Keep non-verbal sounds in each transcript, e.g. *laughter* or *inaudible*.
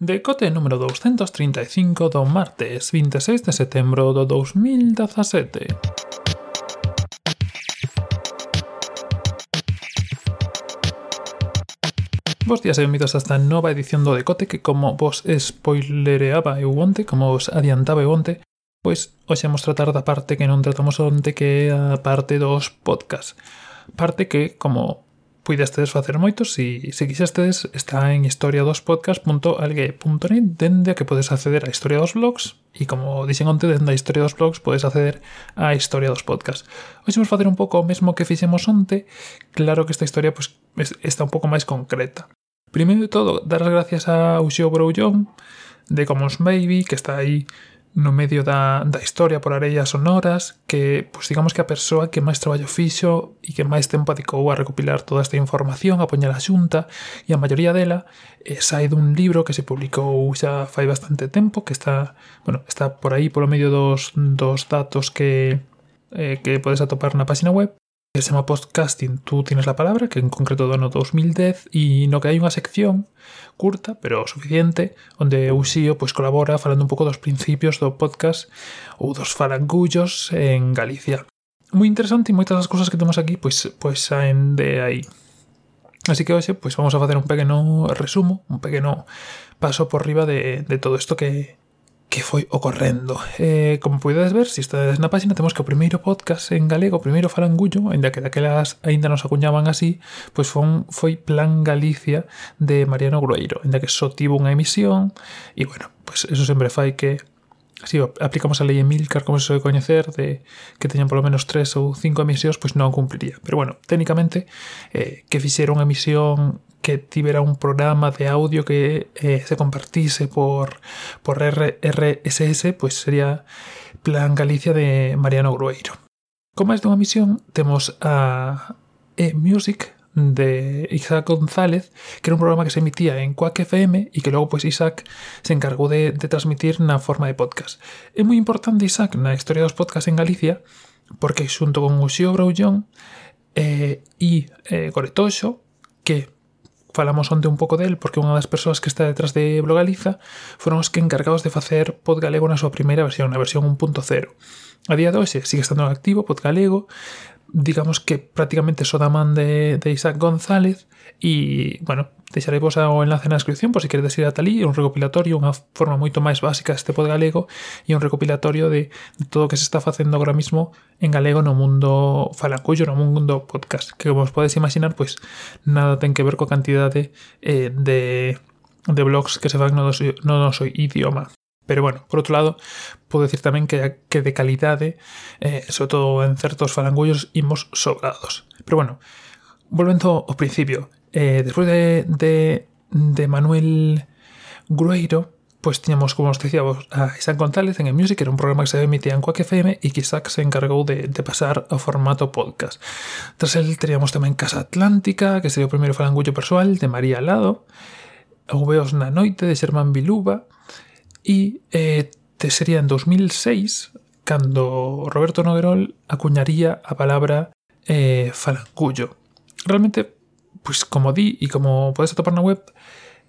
Decote número 235 do martes 26 de setembro do 2017. Vos días e benvidos a esta nova edición do Decote que como vos spoilereaba eu onte, como vos adiantaba eu onte, pois hoxe vamos tratar da parte que non tratamos onte que é a parte dos podcast. Parte que, como puidestedes facer moitos e se quixestedes está en historia2podcast.algue.net dende que podes acceder a Historia dos Blogs e como dixen onte dende a Historia dos Blogs podes acceder a Historia dos Podcast. Hoxe vamos facer un pouco o mesmo que fixemos onte, claro que esta historia pues, está un pouco máis concreta. Primeiro de todo, dar as gracias a Uxio Broullón de Commons Baby que está aí no medio da, da historia por arellas sonoras que, pois digamos que a persoa que máis traballo fixo e que máis tempo adicou a recopilar toda esta información, a poñer a xunta e a maioría dela eh, sai dun libro que se publicou xa fai bastante tempo que está, bueno, está por aí polo medio dos, dos datos que, eh, que podes atopar na página web que se chama Podcasting Tú Tienes la Palabra, que en concreto do ano 2010, e no que hai unha sección curta, pero suficiente, onde Uxío pois, colabora falando un pouco dos principios do podcast ou dos farangullos en Galicia. Moi interesante e moitas das cousas que temos aquí pois, pois saen de aí. Así que hoxe pois, vamos a facer un pequeno resumo, un pequeno paso por riba de, de todo isto que, que foi ocorrendo. Eh, como podedes ver, se si estades na página, temos que o primeiro podcast en galego, o primeiro farangullo, ainda que daquelas aínda nos acuñaban así, pois foi, foi Plan Galicia de Mariano Grueiro, ainda que só tivo unha emisión, e bueno, pois eso sempre fai que Si aplicamos a lei Emilcar, como se soe coñecer, de que teñan polo menos tres ou cinco emisións, pois non cumpliría. Pero bueno, técnicamente, eh, que fixera unha emisión que tivera un programa de audio que eh, se compartise por, por RSS, pues sería Plan Galicia de Mariano Grueiro. Con máis dunha misión temos a E-Music de Isaac González, que era un programa que se emitía en Quack FM e que logo pues Isaac se encargou de, de transmitir na forma de podcast. É moi importante Isaac na historia dos podcasts en Galicia porque xunto con Uxío Braullón eh, e eh, Coretoxo que falamos onte un pouco del porque unha das persoas que está detrás de Blogaliza foron os que encargados de facer Pod Galego na súa primeira versión, na versión 1.0. A día de hoxe sigue estando en activo Pod Galego, digamos que prácticamente Sodaman de, de Isaac González e, bueno, deixarei vos o enlace na descripción por si queredes ir a Talí, un recopilatorio, unha forma moito máis básica este pod galego e un recopilatorio de, de todo o que se está facendo agora mismo en galego no mundo falancullo, no mundo podcast, que como os podes imaginar, pois nada ten que ver coa cantidade eh, de, de blogs que se fan no, dos, no noso idioma. Pero bueno, por outro lado, podo decir tamén que, que de calidade, eh, sobre todo en certos falangullos, imos sobrados. Pero bueno, volvendo ao principio, eh, despois de, de, de Manuel Grueiro, pues tiñamos, como os decíamos, vos, a Isaac González en el Music, que era un programa que se emitía en Quack FM e que Isaac se encargou de, de pasar ao formato podcast. Tras el teríamos tamén Casa Atlántica, que sería o primeiro falangullo persoal de María Alado, Ouveos na noite de Xermán Biluba, E eh, te sería en 2006 cando Roberto Noguerol acuñaría a palabra eh, falangullo. Realmente, pois como di e como podes atopar na web,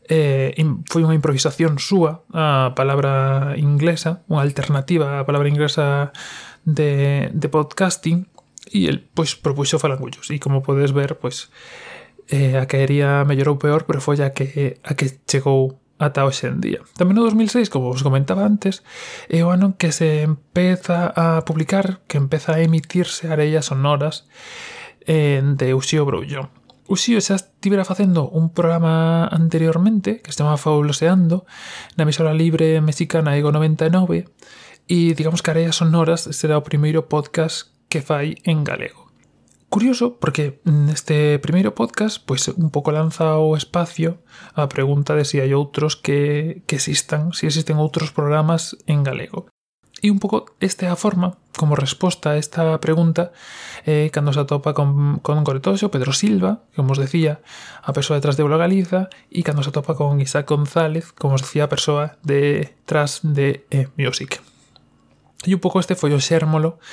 eh, foi unha improvisación súa a palabra inglesa, unha alternativa á palabra inglesa de, de podcasting, e el pois propuxo falangullos. E como podes ver, pois eh, a que iría mellorou peor, pero foi a que, a que chegou ata hoxe en día. Tamén no 2006, como vos comentaba antes, é o ano en que se empeza a publicar, que empeza a emitirse arellas sonoras eh, de Uxío Broullón. Uxío xa estivera facendo un programa anteriormente que se chamaba Fabuloseando na emisora libre mexicana Ego 99 e digamos que Areas Sonoras será o primeiro podcast que fai en galego. Curioso porque neste primeiro podcast pois un pouco lanza o espacio a pregunta de se si hai outros que, que existan, se si existen outros programas en galego. E un pouco esta é a forma, como resposta a esta pregunta, eh, cando se atopa con, con Coretoxo, Pedro Silva, como os decía, a persoa detrás de Bola Galiza, e cando se atopa con Isaac González, como os decía, a persoa de, tras de eh, Music. E un pouco este foi o xérmolo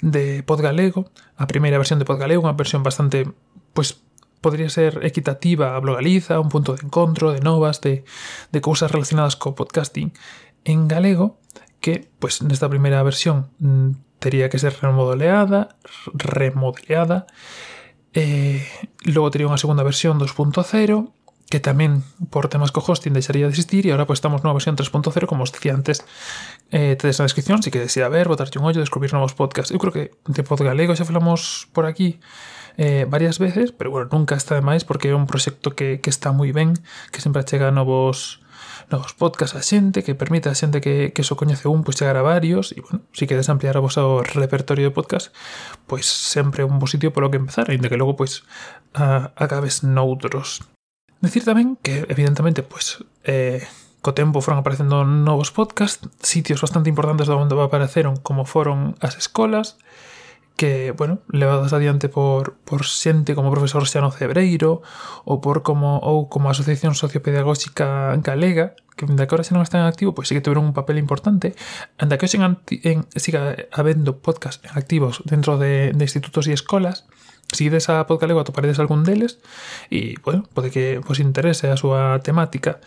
de Podgalego, a primeira versión de Podgalego, unha versión bastante, pois, podría ser equitativa a Blogaliza, un punto de encontro, de novas, de, de cousas relacionadas co podcasting en galego, que, pois, nesta primeira versión mm, tería que ser remodeleada, remodeleada, eh, logo tería unha segunda versión 2.0, que tamén por temas co hosting deixaría de existir e agora pois, estamos nunha versión 3.0 como os decía antes. Eh, tedes na descripción se si que desea ver, botarche un ollo, descubrir novos podcasts. Eu creo que de Podgalego xa falamos por aquí eh, varias veces pero bueno, nunca está de máis porque é un proxecto que, que está moi ben que sempre chega novos novos podcasts a xente que permite a xente que, que só coñece un pois chegar a varios e bueno, si queres ampliar o vosso repertorio de podcast pois sempre un bo sitio polo que empezar ainda que logo pois a, acabes noutros. Decir tamén que, evidentemente, pois, eh, co tempo foron aparecendo novos podcasts, sitios bastante importantes de onde apareceron como foron as escolas, que, bueno, levadas adiante por, por xente como o profesor Xano Cebreiro ou por como ou como a Asociación Sociopedagóxica Galega, que de que ahora xa non está en activo, pois sí que tiveron un papel importante, anda que hoxe en, en, siga habendo podcast activos dentro de, de institutos e escolas, Seguides a Podgalego atoparedes algún deles e, bueno, pode que vos interese a súa temática.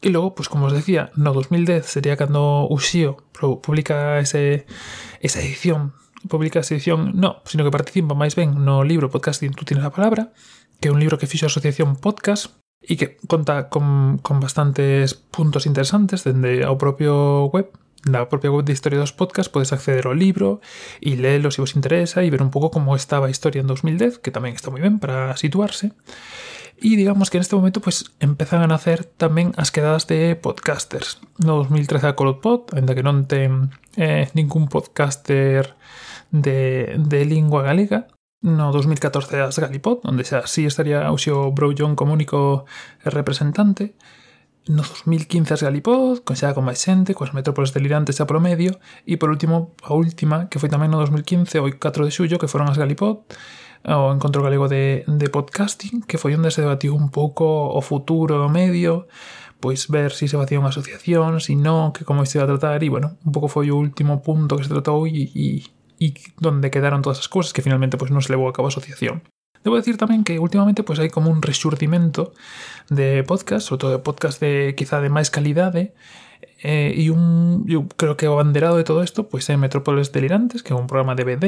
E logo, pois como os decía, no 2010 sería cando Uxío publica ese, esa edición publica esa edición, no, sino que participa máis ben no libro Podcasting Tú Tienes a Palabra, que é un libro que fixo a Asociación Podcast, e que conta con, con bastantes puntos interesantes dende ao propio web la propia web de Historia dos Podcast podes acceder al libro y leerlo si os interesa y ver un poco cómo estaba Historia en 2010, que también está muy bien para situarse. Y digamos que en este momento pues empezan a nacer también as quedadas de podcasters. No 2013 a Colopod, ainda que non ten eh, ningún podcaster de, de lingua galega. No 2014 as Galipod, onde xa sí estaría o Brojon como único representante. No 2015 as Galipod, coñecida con máis xente, coas metrópoles delirantes a promedio, e por último, a última, que foi tamén no 2015, o 4 de xullo, que foron as Galipod, o Encontro Galego de, de Podcasting, que foi onde se debatiu un pouco o futuro do medio, pois ver se si se facía unha asociación, se si non, que como isto iba a tratar, e bueno, un pouco foi o último punto que se tratou e, e, e donde quedaron todas as cousas que finalmente pois, non se levou a cabo a asociación. Debo decir tamén que últimamente pois hai como un resurdimento de podcast, sobre todo de podcast de quizá de máis calidade, eh, e un eu creo que o abanderado de todo isto pois é Metrópoles Delirantes, que é un programa de BD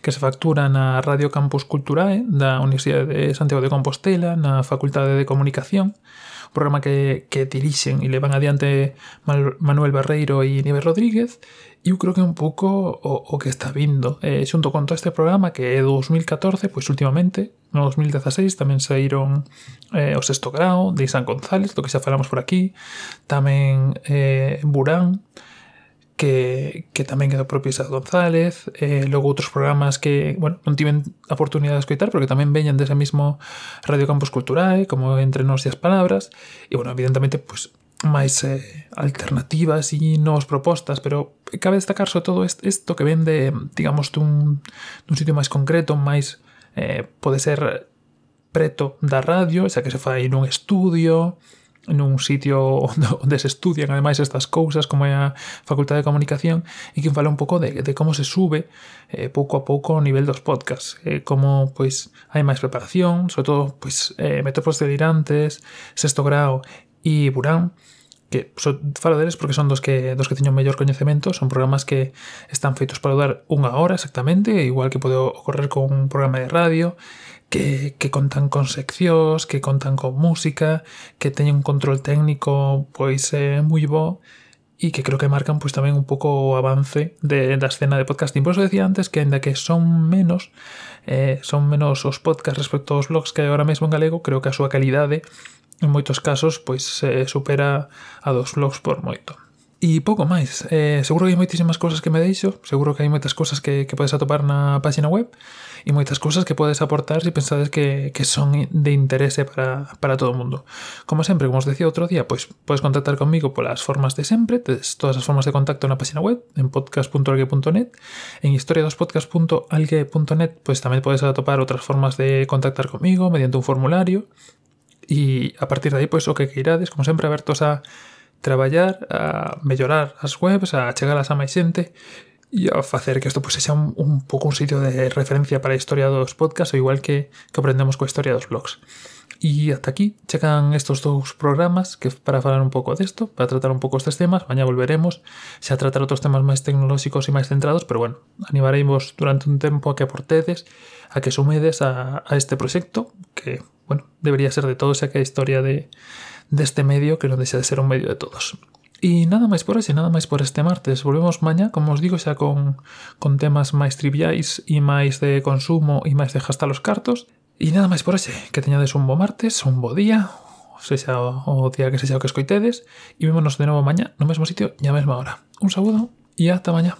que se factura na Radio Campus Culturae da Universidade de Santiago de Compostela, na Facultade de Comunicación, programa que, que dirixen e levan adiante Manuel Barreiro e Nieves Rodríguez, eu creo que é un pouco o, o que está vindo. Eh, xunto con todo este programa que é 2014, pois últimamente, no 2016 tamén saíron eh, o sexto grau de San González, do que xa falamos por aquí, tamén eh, Burán, que, que tamén é do propio Isaac González, eh, logo outros programas que, bueno, non tiven a oportunidade de escoitar, porque tamén veñen dese mismo Radio Campus Culturae, como Entre Nos e as Palabras, e, bueno, evidentemente, pues, máis eh, alternativas e novas propostas, pero cabe destacar sobre todo isto que vende, digamos, dun, dun sitio máis concreto, máis, eh, pode ser preto da radio, xa que se fai nun estudio, nun sitio onde, *laughs* onde se estudian ademais estas cousas como é a Facultade de Comunicación e que fala un pouco de, de como se sube eh, pouco a pouco o nivel dos podcasts eh, como pois hai máis preparación sobre todo pois eh, metropos delirantes sexto grau e Burán que so, falo deles porque son dos que dos que teño mellor coñecemento, son programas que están feitos para durar unha hora exactamente, igual que pode ocorrer con un programa de radio, que, que contan con seccións, que contan con música, que teñen un control técnico pois eh, moi bo, e que creo que marcan pois tamén un pouco o avance de, da escena de podcasting. Por eso decía antes que aínda que son menos eh, son menos os podcasts respecto aos blogs que hai agora mesmo en galego, creo que a súa calidade en moitos casos pois se supera a dos blogs por moito. E pouco máis, eh, seguro que hai moitísimas cousas que me deixo, seguro que hai moitas cousas que, que podes atopar na página web e moitas cousas que podes aportar se si pensades que, que son de interese para, para todo o mundo. Como sempre, como os decía outro día, pois podes contactar comigo polas formas de sempre, tedes todas as formas de contacto na página web, en podcast.algue.net, en historiadospodcast.algue.net, pois tamén podes atopar outras formas de contactar comigo mediante un formulario, E a partir de aí, pois, o que queirades, como sempre, abertos a traballar, a mellorar as webs, a chegalas a máis xente e a facer que isto pues, sexa un, un pouco un sitio de referencia para a historia dos podcasts, ou igual que, que aprendemos coa historia dos blogs. E ata aquí checan estos dous programas que para falar un pouco desto, para tratar un pouco estes temas, mañá volveremos xa a tratar outros temas máis tecnolóxicos e máis centrados, pero bueno, animaremos durante un tempo a que aportedes, a que sumedes a, a este proxecto, que, bueno, debería ser de todos, xa que a historia de deste de medio que non deixa de ser un medio de todos. E nada máis por ese, nada máis por este martes. Volvemos mañá, como os digo, xa con, con temas máis triviais e máis de consumo e máis de hasta los cartos. E nada máis por ese, que teñades un bo martes, un bo día, sexa o día que sexa o que escoitedes, e vémonos de novo mañá no mesmo sitio e a mesma hora. Un saúdo e ata mañá.